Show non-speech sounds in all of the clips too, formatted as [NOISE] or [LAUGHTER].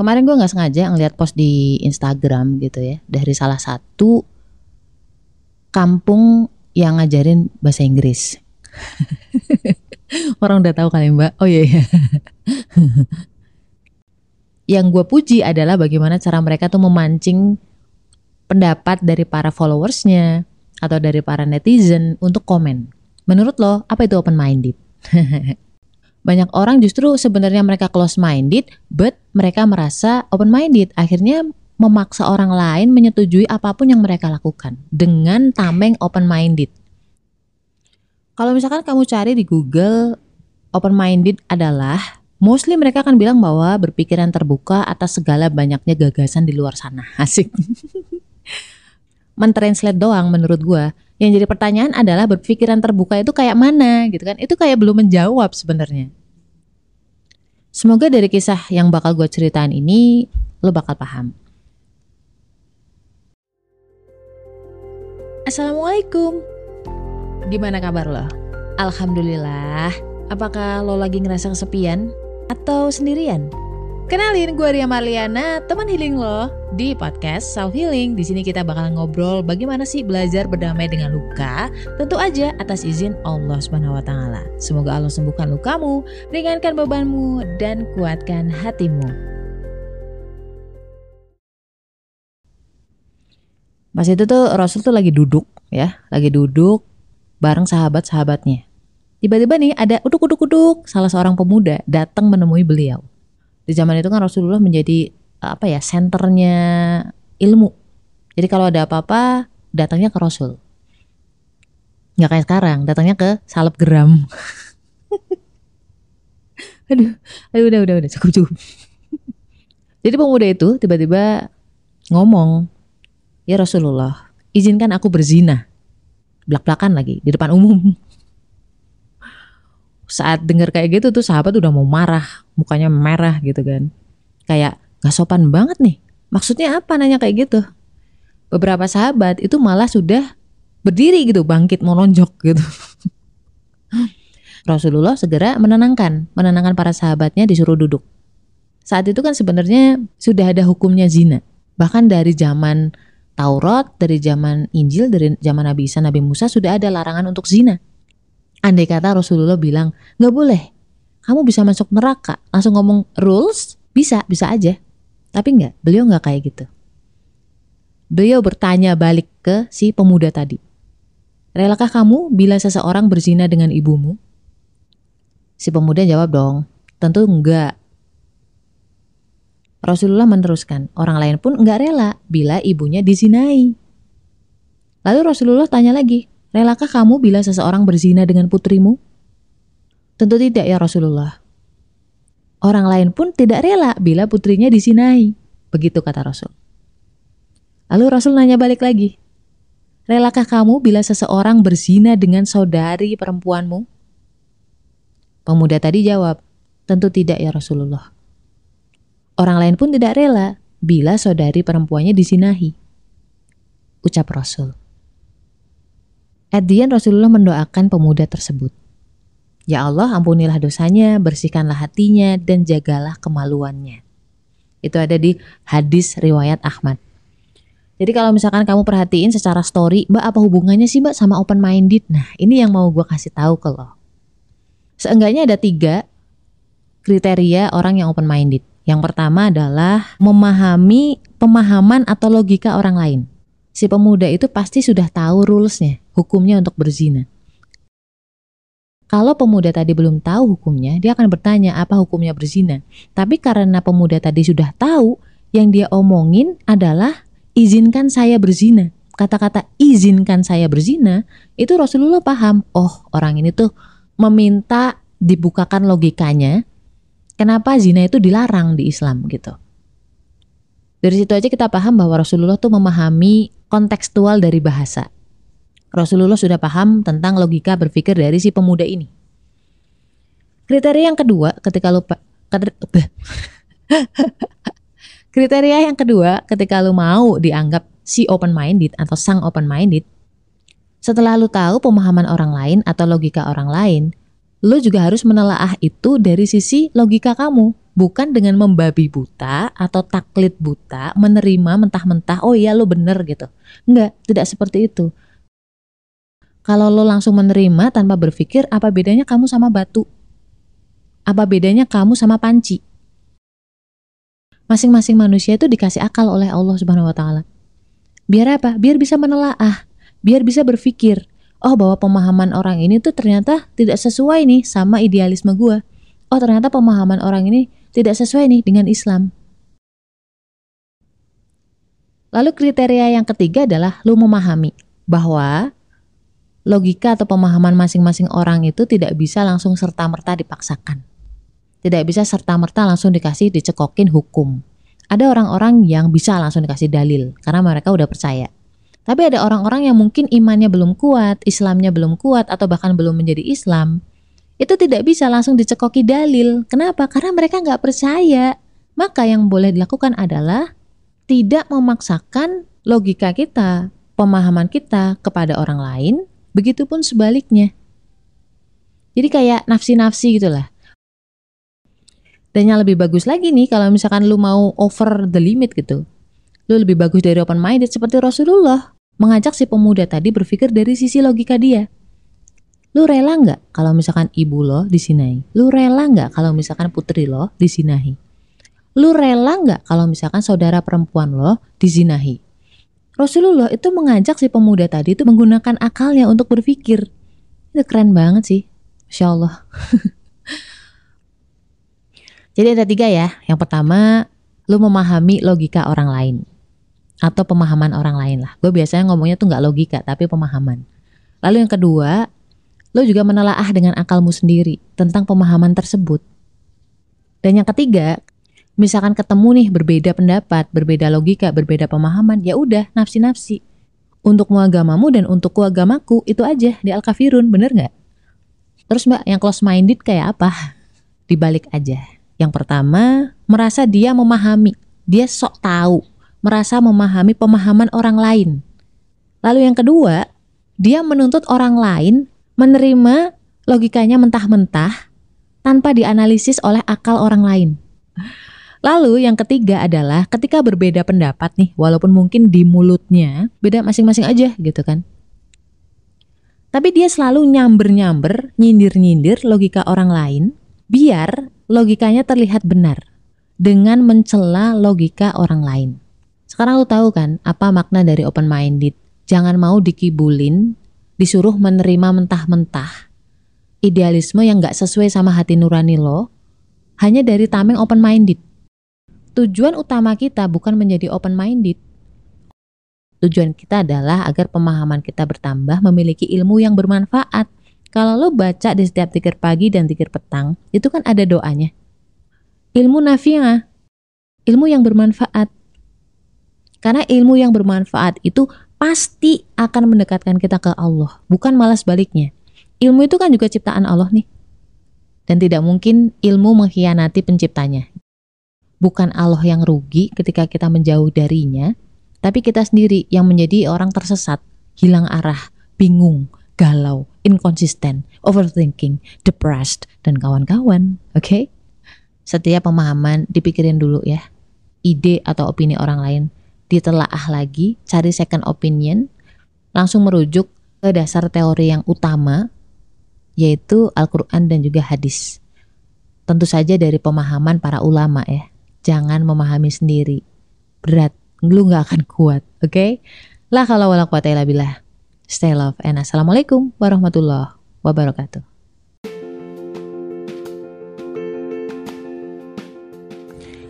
Kemarin gue nggak sengaja ngeliat post di Instagram gitu ya dari salah satu kampung yang ngajarin bahasa Inggris. [LAUGHS] Orang udah tahu kali mbak. Oh iya iya. [LAUGHS] yang gue puji adalah bagaimana cara mereka tuh memancing pendapat dari para followersnya atau dari para netizen untuk komen. Menurut lo, apa itu open minded? [LAUGHS] banyak orang justru sebenarnya mereka close minded, but mereka merasa open minded. Akhirnya memaksa orang lain menyetujui apa pun yang mereka lakukan dengan tameng open minded. Kalau misalkan kamu cari di Google open minded adalah mostly mereka akan bilang bahwa berpikiran terbuka atas segala banyaknya gagasan di luar sana. [LAUGHS] Asik. Mentranslate doang menurut gua yang jadi pertanyaan adalah berpikiran terbuka itu kayak mana gitu kan? Itu kayak belum menjawab sebenarnya. Semoga dari kisah yang bakal gue ceritain ini lo bakal paham. Assalamualaikum. Gimana kabar lo? Alhamdulillah. Apakah lo lagi ngerasa kesepian atau sendirian? Kenalin gue Ria Marliana, teman healing lo di podcast Self Healing. Di sini kita bakal ngobrol bagaimana sih belajar berdamai dengan luka, tentu aja atas izin Allah Subhanahu wa taala. Semoga Allah sembuhkan lukamu, ringankan bebanmu dan kuatkan hatimu. Pas itu tuh Rasul tuh lagi duduk ya, lagi duduk bareng sahabat-sahabatnya. Tiba-tiba nih ada uduk-uduk-uduk salah seorang pemuda datang menemui beliau di zaman itu kan Rasulullah menjadi apa ya senternya ilmu. Jadi kalau ada apa-apa datangnya ke Rasul. Nggak kayak sekarang, datangnya ke geram. [LAUGHS] aduh, aduh udah udah udah cukup cukup. [LAUGHS] Jadi pemuda itu tiba-tiba ngomong, ya Rasulullah, izinkan aku berzina. Belak-belakan lagi di depan umum saat dengar kayak gitu tuh sahabat udah mau marah, mukanya merah gitu kan. Kayak gak sopan banget nih. Maksudnya apa nanya kayak gitu? Beberapa sahabat itu malah sudah berdiri gitu, bangkit mau lonjok gitu. Rasulullah segera menenangkan, menenangkan para sahabatnya disuruh duduk. Saat itu kan sebenarnya sudah ada hukumnya zina. Bahkan dari zaman Taurat, dari zaman Injil, dari zaman Nabi Isa, Nabi Musa sudah ada larangan untuk zina. Andai kata Rasulullah bilang, nggak boleh, kamu bisa masuk neraka. Langsung ngomong rules, bisa, bisa aja. Tapi nggak, beliau nggak kayak gitu. Beliau bertanya balik ke si pemuda tadi. Relakah kamu bila seseorang berzina dengan ibumu? Si pemuda jawab dong, tentu enggak. Rasulullah meneruskan, orang lain pun enggak rela bila ibunya dizinai. Lalu Rasulullah tanya lagi, Relakah kamu bila seseorang berzina dengan putrimu? Tentu tidak ya Rasulullah. Orang lain pun tidak rela bila putrinya disinai. Begitu kata Rasul. Lalu Rasul nanya balik lagi. Relakah kamu bila seseorang berzina dengan saudari perempuanmu? Pemuda tadi jawab, tentu tidak ya Rasulullah. Orang lain pun tidak rela bila saudari perempuannya disinahi. Ucap Rasul. At the end Rasulullah mendoakan pemuda tersebut. Ya Allah ampunilah dosanya, bersihkanlah hatinya, dan jagalah kemaluannya. Itu ada di hadis riwayat Ahmad. Jadi kalau misalkan kamu perhatiin secara story, Mbak apa hubungannya sih Mbak sama open minded? Nah ini yang mau gue kasih tahu ke lo. Seenggaknya ada tiga kriteria orang yang open minded. Yang pertama adalah memahami pemahaman atau logika orang lain si pemuda itu pasti sudah tahu rulesnya, hukumnya untuk berzina. Kalau pemuda tadi belum tahu hukumnya, dia akan bertanya apa hukumnya berzina. Tapi karena pemuda tadi sudah tahu, yang dia omongin adalah izinkan saya berzina. Kata-kata izinkan saya berzina, itu Rasulullah paham, oh orang ini tuh meminta dibukakan logikanya, kenapa zina itu dilarang di Islam gitu. Dari situ aja kita paham bahwa Rasulullah tuh memahami kontekstual dari bahasa. Rasulullah sudah paham tentang logika berpikir dari si pemuda ini. Kriteria yang kedua ketika lu [LAUGHS] Kriteria yang kedua ketika lu mau dianggap si open minded atau sang open minded, setelah lu tahu pemahaman orang lain atau logika orang lain, lu juga harus menelaah itu dari sisi logika kamu, Bukan dengan membabi buta atau taklid buta, menerima mentah-mentah, oh iya lo bener gitu. Enggak, tidak seperti itu. Kalau lo langsung menerima tanpa berpikir, apa bedanya kamu sama batu? Apa bedanya kamu sama panci? Masing-masing manusia itu dikasih akal oleh Allah Subhanahu wa taala. Biar apa? Biar bisa menelaah, biar bisa berpikir, oh bahwa pemahaman orang ini tuh ternyata tidak sesuai nih sama idealisme gue. Oh ternyata pemahaman orang ini tidak sesuai nih dengan Islam. Lalu kriteria yang ketiga adalah lu memahami bahwa logika atau pemahaman masing-masing orang itu tidak bisa langsung serta-merta dipaksakan. Tidak bisa serta-merta langsung dikasih dicekokin hukum. Ada orang-orang yang bisa langsung dikasih dalil karena mereka udah percaya. Tapi ada orang-orang yang mungkin imannya belum kuat, Islamnya belum kuat, atau bahkan belum menjadi Islam itu tidak bisa langsung dicekoki dalil. Kenapa? Karena mereka nggak percaya. Maka yang boleh dilakukan adalah tidak memaksakan logika kita, pemahaman kita kepada orang lain, begitupun sebaliknya. Jadi kayak nafsi-nafsi gitulah. Dan yang lebih bagus lagi nih kalau misalkan lu mau over the limit gitu. Lu lebih bagus dari open minded seperti Rasulullah mengajak si pemuda tadi berpikir dari sisi logika dia. Lu rela nggak kalau misalkan ibu lo disinahi? Lu rela nggak kalau misalkan putri lo disinahi? Lu rela nggak kalau misalkan saudara perempuan lo dizinahi? Rasulullah itu mengajak si pemuda tadi itu menggunakan akalnya untuk berpikir. Itu keren banget sih. Masya Allah. [LAUGHS] Jadi ada tiga ya. Yang pertama, lu memahami logika orang lain. Atau pemahaman orang lain lah. Gue biasanya ngomongnya tuh nggak logika, tapi pemahaman. Lalu yang kedua, lo juga menelaah dengan akalmu sendiri tentang pemahaman tersebut. Dan yang ketiga, misalkan ketemu nih berbeda pendapat, berbeda logika, berbeda pemahaman, ya udah nafsi-nafsi. Untuk agamamu dan untuk agamaku itu aja di Al-Kafirun, bener nggak? Terus mbak, yang close minded kayak apa? Dibalik aja. Yang pertama, merasa dia memahami, dia sok tahu, merasa memahami pemahaman orang lain. Lalu yang kedua, dia menuntut orang lain menerima logikanya mentah-mentah tanpa dianalisis oleh akal orang lain. Lalu yang ketiga adalah ketika berbeda pendapat nih, walaupun mungkin di mulutnya beda masing-masing aja gitu kan. Tapi dia selalu nyamber-nyamber, nyindir-nyindir logika orang lain biar logikanya terlihat benar dengan mencela logika orang lain. Sekarang lu tahu kan apa makna dari open minded? Jangan mau dikibulin disuruh menerima mentah-mentah idealisme yang gak sesuai sama hati nurani lo hanya dari tameng open minded. Tujuan utama kita bukan menjadi open minded. Tujuan kita adalah agar pemahaman kita bertambah memiliki ilmu yang bermanfaat. Kalau lo baca di setiap tikir pagi dan tikir petang, itu kan ada doanya. Ilmu nafi'ah, ilmu yang bermanfaat. Karena ilmu yang bermanfaat itu pasti akan mendekatkan kita ke Allah, bukan malah sebaliknya. Ilmu itu kan juga ciptaan Allah nih. Dan tidak mungkin ilmu mengkhianati penciptanya. Bukan Allah yang rugi ketika kita menjauh darinya, tapi kita sendiri yang menjadi orang tersesat, hilang arah, bingung, galau, inconsistent, overthinking, depressed, dan kawan-kawan. Oke? Okay? Setiap pemahaman dipikirin dulu ya. Ide atau opini orang lain ditelaah lagi, cari second opinion, langsung merujuk ke dasar teori yang utama, yaitu Al-Quran dan juga hadis. Tentu saja dari pemahaman para ulama ya. Jangan memahami sendiri. Berat, lu gak akan kuat, oke? Okay? La kalau wala quwata illa Stay love and assalamualaikum warahmatullahi wabarakatuh.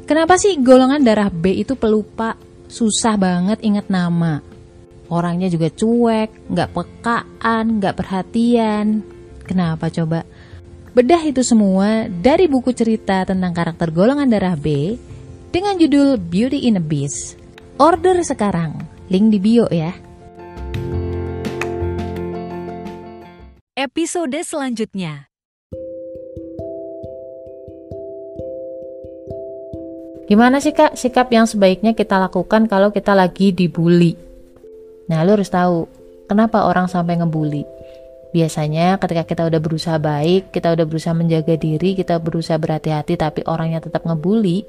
Kenapa sih golongan darah B itu pelupa susah banget inget nama. Orangnya juga cuek, nggak pekaan, nggak perhatian. Kenapa coba? Bedah itu semua dari buku cerita tentang karakter golongan darah B dengan judul Beauty in a Beast. Order sekarang, link di bio ya. Episode selanjutnya Gimana sih kak sikap yang sebaiknya kita lakukan kalau kita lagi dibully? Nah lu harus tahu kenapa orang sampai ngebully. Biasanya ketika kita udah berusaha baik, kita udah berusaha menjaga diri, kita berusaha berhati-hati tapi orangnya tetap ngebully,